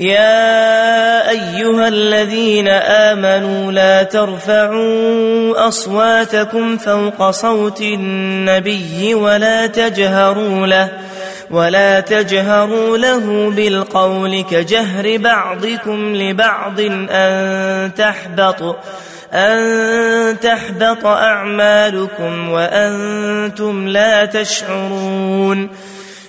يا أيها الذين آمنوا لا ترفعوا أصواتكم فوق صوت النبي ولا تجهروا له ولا تجهروا له بالقول كجهر بعضكم لبعض أن تحبط أن تحبط أعمالكم وأنتم لا تشعرون.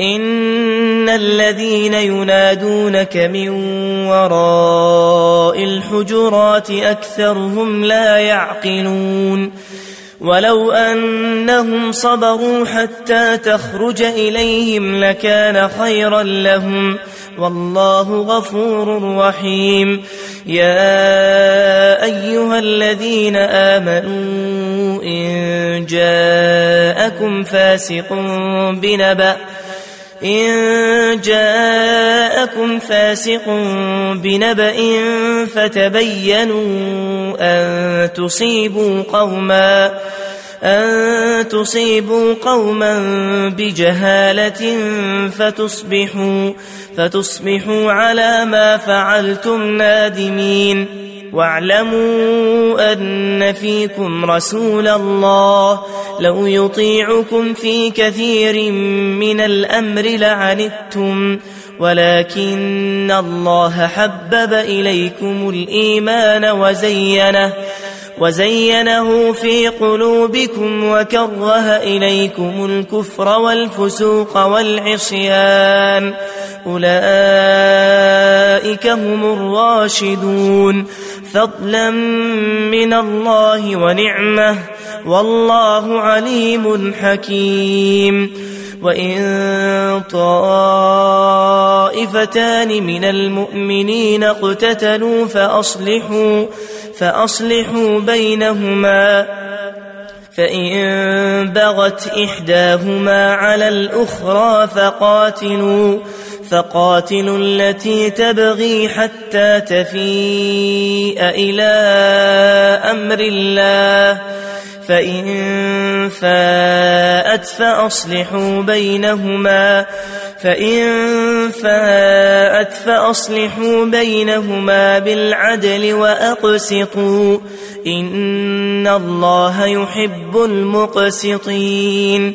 إن الذين ينادونك من وراء الحجرات أكثرهم لا يعقلون ولو أنهم صبروا حتى تخرج إليهم لكان خيرا لهم والله غفور رحيم يا أيها الذين آمنوا إن جاءكم فاسق بنبأ إن جاءكم فاسق بنبأ فتبينوا أن تصيبوا قوما أن تصيبوا قوما بجهالة فتصبحوا فتصبحوا على ما فعلتم نادمين. واعلموا أن فيكم رسول الله. لو يطيعكم في كثير من الأمر لعنتم. ولكن الله حبب إليكم الإيمان وزينه وزينه في قلوبكم وكره إليكم الكفر والفسوق والعصيان. أولئك هم الراشدون. فضلا من الله ونعمة. والله عليم حكيم. وإن طائفتان من المؤمنين اقتتلوا فأصلحوا فأصلحوا بينهما. فإن بغت إحداهما على الأخرى فقاتلوا. فقاتلوا التي تبغي حتى تفيء إلى أمر الله. فإن فاءت فأصلحوا بينهما. فإن فاءت فأصلحوا بينهما بالعدل وأقسطوا. إن الله يحب المقسطين.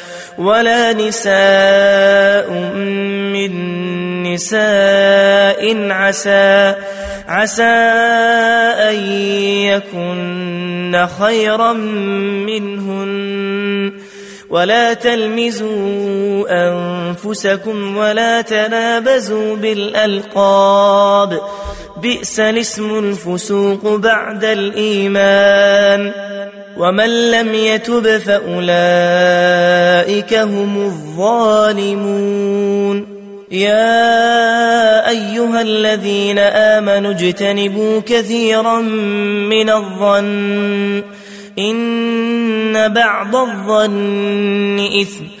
ولا نساء من نساء عسى عسى أن يكن خيرا منهن. ولا تلمزوا أنفسكم ولا تنابزوا بالألقاب. بئس الاسم الفسوق بعد الإيمان ومن لم يتب فأولئك هم الظالمون يا أيها الذين آمنوا اجتنبوا كثيرا من الظن إن بعض الظن إثم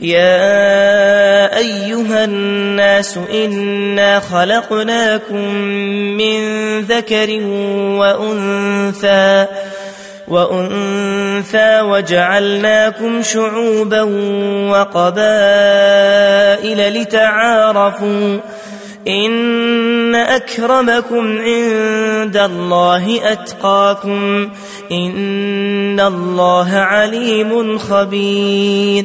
يا أيها الناس إنا خلقناكم من ذكر وأنثى وأنثى وجعلناكم شعوبا وقبائل لتعارفوا. إن أكرمكم عند الله أتقاكم. إن الله عليم خبير.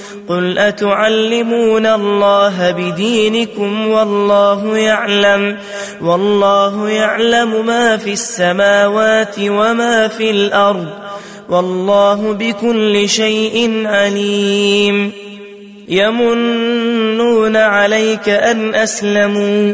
قل أتعلمون الله بدينكم والله يعلم والله يعلم ما في السماوات وما في الأرض والله بكل شيء عليم. يمنون عليك أن أسلموا.